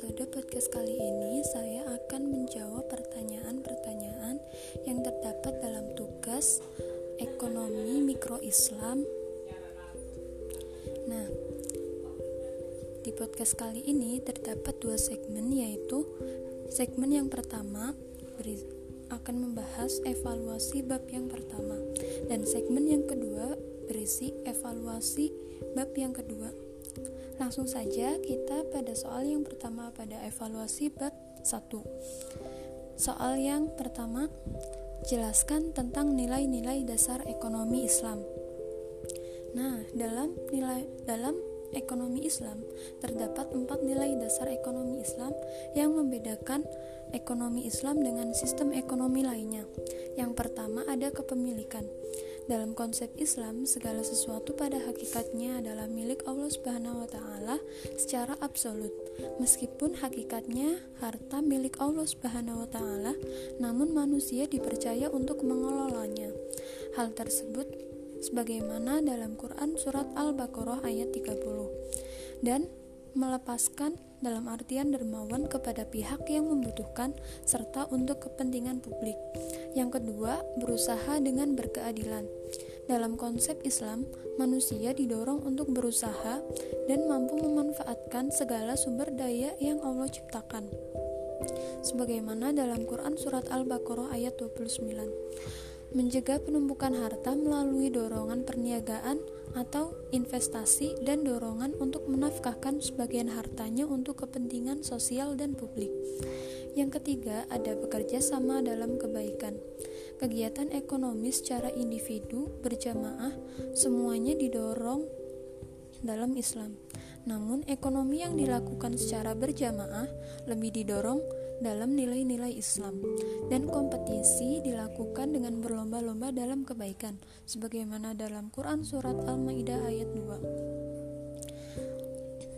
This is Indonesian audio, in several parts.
episode podcast kali ini saya akan menjawab pertanyaan-pertanyaan yang terdapat dalam tugas ekonomi mikro Islam. Nah, di podcast kali ini terdapat dua segmen yaitu segmen yang pertama beri, akan membahas evaluasi bab yang pertama dan segmen yang kedua berisi evaluasi bab yang kedua. Langsung saja kita pada soal yang pertama pada evaluasi bab 1. Soal yang pertama, jelaskan tentang nilai-nilai dasar ekonomi Islam. Nah, dalam nilai dalam ekonomi Islam terdapat empat nilai dasar ekonomi Islam yang membedakan ekonomi Islam dengan sistem ekonomi lainnya. Yang pertama ada kepemilikan. Dalam konsep Islam, segala sesuatu pada hakikatnya adalah milik Allah Subhanahu wa taala secara absolut. Meskipun hakikatnya harta milik Allah Subhanahu wa taala, namun manusia dipercaya untuk mengelolanya. Hal tersebut sebagaimana dalam Quran surat Al-Baqarah ayat 30. Dan melepaskan dalam artian dermawan kepada pihak yang membutuhkan serta untuk kepentingan publik. Yang kedua, berusaha dengan berkeadilan. Dalam konsep Islam, manusia didorong untuk berusaha dan mampu memanfaatkan segala sumber daya yang Allah ciptakan. Sebagaimana dalam Quran surat Al-Baqarah ayat 29 mencegah penumpukan harta melalui dorongan perniagaan atau investasi dan dorongan untuk menafkahkan sebagian hartanya untuk kepentingan sosial dan publik. Yang ketiga, ada bekerja sama dalam kebaikan. Kegiatan ekonomi secara individu, berjamaah, semuanya didorong dalam Islam. Namun, ekonomi yang dilakukan secara berjamaah lebih didorong dalam nilai-nilai Islam dan kompetisi dilakukan dengan berlomba-lomba dalam kebaikan sebagaimana dalam Quran surat Al-Maidah ayat 2.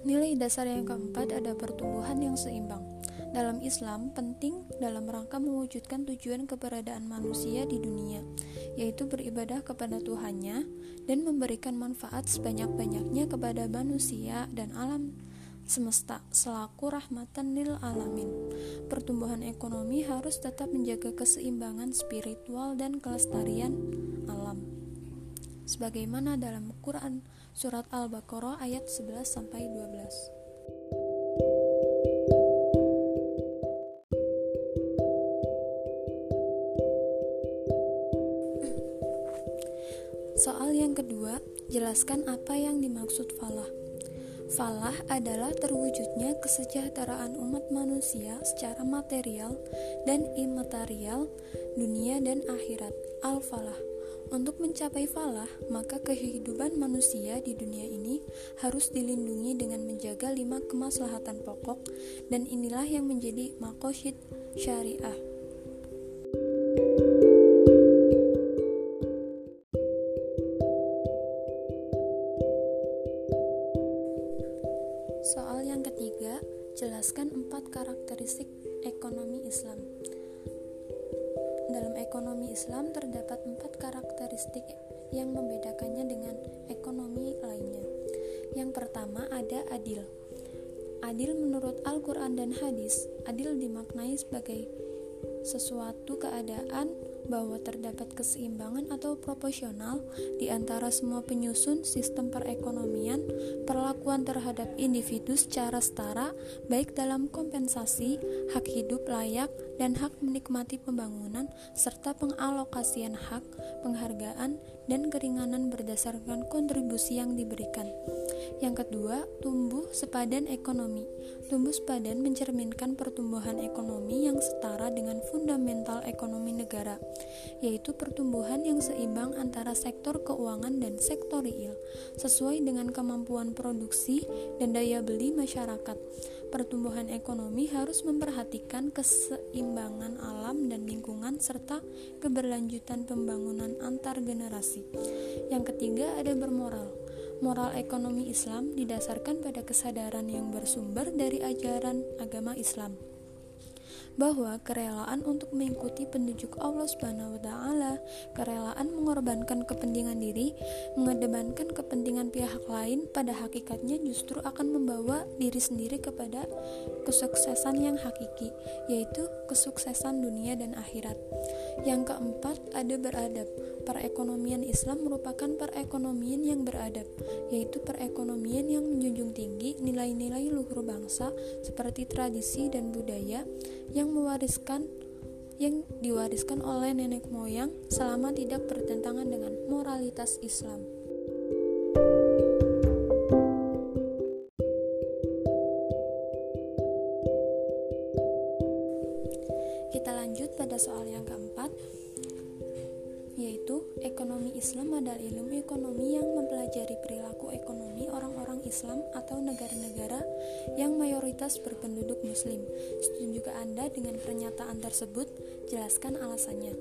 Nilai dasar yang keempat ada pertumbuhan yang seimbang. Dalam Islam penting dalam rangka mewujudkan tujuan keberadaan manusia di dunia, yaitu beribadah kepada Tuhannya dan memberikan manfaat sebanyak-banyaknya kepada manusia dan alam semesta selaku rahmatan lil alamin. Pertumbuhan ekonomi harus tetap menjaga keseimbangan spiritual dan kelestarian alam. Sebagaimana dalam Quran surat Al-Baqarah ayat 11 sampai 12. Soal yang kedua, jelaskan apa yang dimaksud falah. Falah adalah terwujudnya kesejahteraan umat manusia secara material dan imaterial, dunia dan akhirat. Al-falah. Untuk mencapai falah, maka kehidupan manusia di dunia ini harus dilindungi dengan menjaga lima kemaslahatan pokok dan inilah yang menjadi makosyid syariah. Soal yang ketiga, jelaskan empat karakteristik ekonomi Islam. Dalam ekonomi Islam terdapat empat karakteristik yang membedakannya dengan ekonomi lainnya. Yang pertama ada adil. Adil menurut Al-Quran dan hadis, adil dimaknai sebagai sesuatu keadaan bahwa terdapat keseimbangan atau proporsional di antara semua penyusun sistem perekonomian, perlakuan terhadap individu secara setara, baik dalam kompensasi, hak hidup layak, dan hak menikmati pembangunan, serta pengalokasian hak, penghargaan, dan keringanan berdasarkan kontribusi yang diberikan. Yang kedua, tumbuh sepadan ekonomi. Tumbuh sepadan mencerminkan pertumbuhan ekonomi yang setara dengan fundamental ekonomi negara, yaitu pertumbuhan yang seimbang antara sektor keuangan dan sektor real, sesuai dengan kemampuan produksi dan daya beli masyarakat. Pertumbuhan ekonomi harus memperhatikan keseimbangan alam dan lingkungan serta keberlanjutan pembangunan antar generasi. Yang ketiga ada bermoral. Moral ekonomi Islam didasarkan pada kesadaran yang bersumber dari ajaran agama Islam. Bahwa kerelaan untuk mengikuti penunjuk Allah Subhanahu wa taala, kerelaan mengorbankan kepentingan diri, mengedepankan kepentingan pihak lain pada hakikatnya justru akan membawa diri sendiri kepada kesuksesan yang hakiki, yaitu kesuksesan dunia dan akhirat. Yang keempat, ada beradab. Perekonomian Islam merupakan perekonomian yang beradab, yaitu perekonomian yang menjunjung tinggi nilai-nilai luhur bangsa seperti tradisi dan budaya yang mewariskan yang diwariskan oleh nenek moyang selama tidak bertentangan dengan moralitas Islam. Yaitu ekonomi Islam adalah ilmu ekonomi yang mempelajari perilaku ekonomi orang-orang Islam atau negara-negara yang mayoritas berpenduduk muslim. Setuju Anda dengan pernyataan tersebut? Jelaskan alasannya.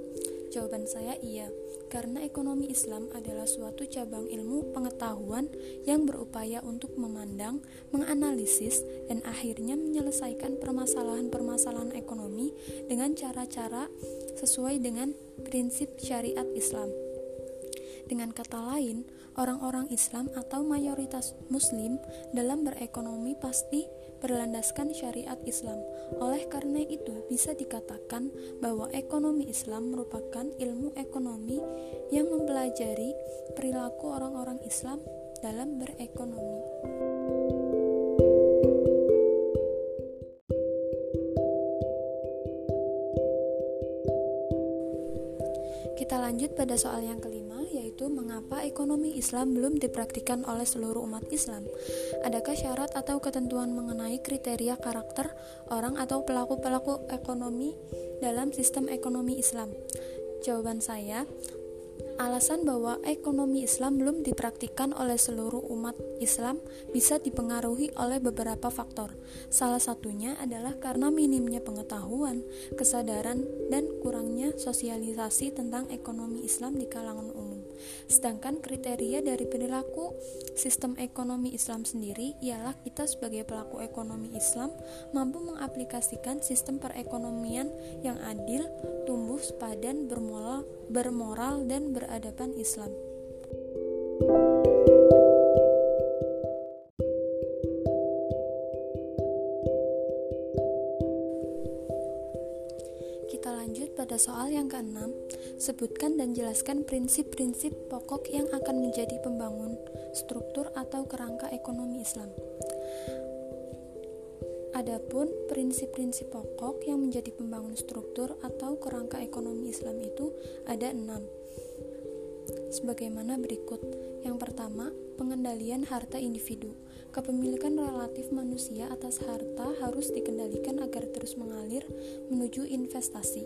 Jawaban saya iya, karena ekonomi Islam adalah suatu cabang ilmu pengetahuan yang berupaya untuk memandang, menganalisis, dan akhirnya menyelesaikan permasalahan-permasalahan ekonomi dengan cara-cara sesuai dengan prinsip syariat Islam. Dengan kata lain, orang-orang Islam atau mayoritas Muslim dalam berekonomi pasti berlandaskan syariat Islam. Oleh karena itu, bisa dikatakan bahwa ekonomi Islam merupakan ilmu ekonomi yang mempelajari perilaku orang-orang Islam dalam berekonomi. Kita lanjut pada soal yang kelima, mengapa ekonomi Islam belum dipraktikkan oleh seluruh umat Islam. Adakah syarat atau ketentuan mengenai kriteria karakter orang atau pelaku-pelaku ekonomi dalam sistem ekonomi Islam? Jawaban saya, Alasan bahwa ekonomi Islam belum dipraktikkan oleh seluruh umat Islam bisa dipengaruhi oleh beberapa faktor. Salah satunya adalah karena minimnya pengetahuan, kesadaran, dan kurangnya sosialisasi tentang ekonomi Islam di kalangan umum. Sedangkan kriteria dari perilaku sistem ekonomi Islam sendiri ialah kita sebagai pelaku ekonomi Islam mampu mengaplikasikan sistem perekonomian yang adil, tumbuh sepadan, bermoral, bermoral dan beradaban Islam. Soal yang keenam. Sebutkan dan jelaskan prinsip-prinsip pokok yang akan menjadi pembangun struktur atau kerangka ekonomi Islam. Adapun prinsip-prinsip pokok yang menjadi pembangun struktur atau kerangka ekonomi Islam itu ada enam. Sebagaimana berikut. Yang pertama, pengendalian harta individu. Kepemilikan relatif manusia atas harta harus dikendalikan agar terus mengalir menuju investasi.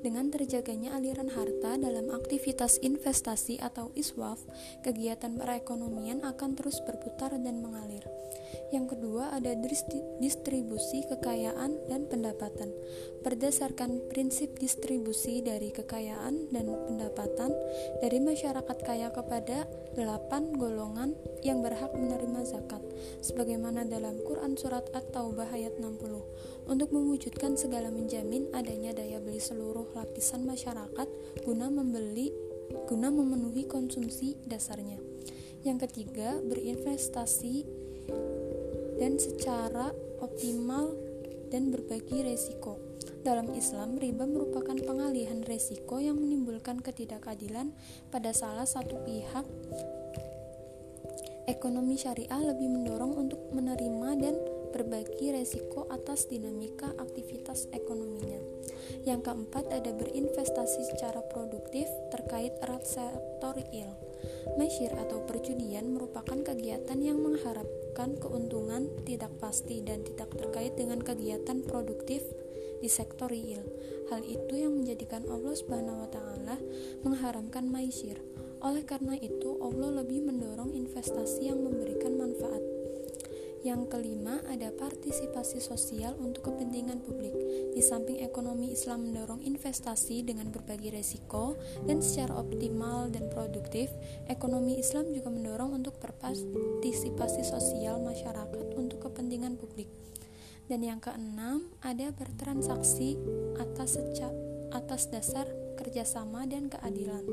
Dengan terjaganya aliran harta dalam aktivitas investasi atau iswaf, kegiatan perekonomian akan terus berputar dan mengalir. Yang kedua ada distribusi kekayaan dan pendapatan. Berdasarkan prinsip distribusi dari kekayaan dan pendapatan dari masyarakat kaya kepada delapan golongan yang berhak menerima zakat, sebagaimana dalam Quran Surat At-Taubah ayat 60, untuk mewujudkan segala menjamin adanya daya beli seluruh lapisan masyarakat guna membeli guna memenuhi konsumsi dasarnya. Yang ketiga, berinvestasi dan secara optimal dan berbagi resiko. Dalam Islam, riba merupakan pengalihan resiko yang menimbulkan ketidakadilan pada salah satu pihak. Ekonomi syariah lebih mendorong untuk menerima dan berbagi resiko atas dinamika aktivitas ekonominya. Yang keempat ada berinvestasi secara produktif terkait erat sektor il. Mesyir atau perjudian merupakan kegiatan yang mengharapkan keuntungan tidak pasti dan tidak terkait dengan kegiatan produktif di sektor real. Hal itu yang menjadikan Allah Subhanahu wa taala mengharamkan maisir. Oleh karena itu, Allah lebih mendorong investasi yang memberikan manfaat. Yang kelima, ada partisipasi sosial untuk kepentingan publik. Di samping ekonomi Islam mendorong investasi dengan berbagi resiko dan secara optimal dan produktif, ekonomi Islam juga mendorong untuk berpartisipasi sosial masyarakat untuk kepentingan publik. Dan yang keenam, ada bertransaksi atas seca, atas dasar kerjasama dan keadilan.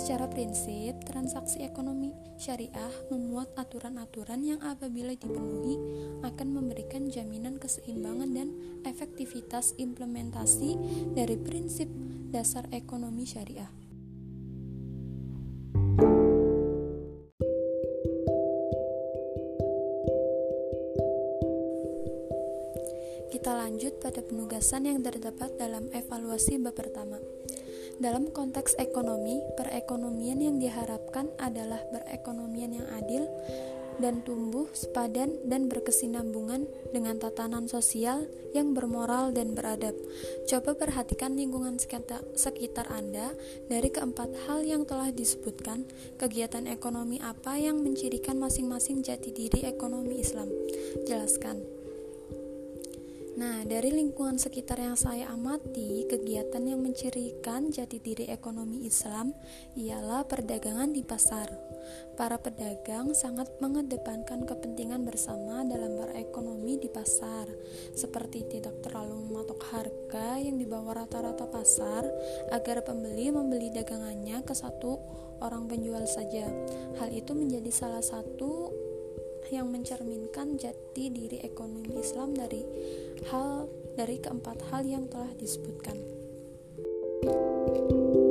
Secara prinsip, transaksi ekonomi syariah memuat aturan-aturan yang apabila dipenuhi akan memberikan jaminan keseimbangan dan efektivitas implementasi dari prinsip dasar ekonomi syariah. Kita lanjut pada penugasan yang terdapat dalam evaluasi bab pertama. Dalam konteks ekonomi, perekonomian yang diharapkan adalah perekonomian yang adil dan tumbuh sepadan dan berkesinambungan dengan tatanan sosial yang bermoral dan beradab. Coba perhatikan lingkungan sekitar Anda dari keempat hal yang telah disebutkan, kegiatan ekonomi apa yang mencirikan masing-masing jati diri ekonomi Islam. Jelaskan. Nah, dari lingkungan sekitar yang saya amati, kegiatan yang mencirikan jati diri ekonomi Islam ialah perdagangan di pasar. Para pedagang sangat mengedepankan kepentingan bersama dalam berekonomi di pasar, seperti tidak terlalu mematok harga yang di bawah rata-rata pasar agar pembeli membeli dagangannya ke satu orang penjual saja. Hal itu menjadi salah satu yang mencerminkan jati diri ekonomi Islam dari hal dari keempat hal yang telah disebutkan. thank you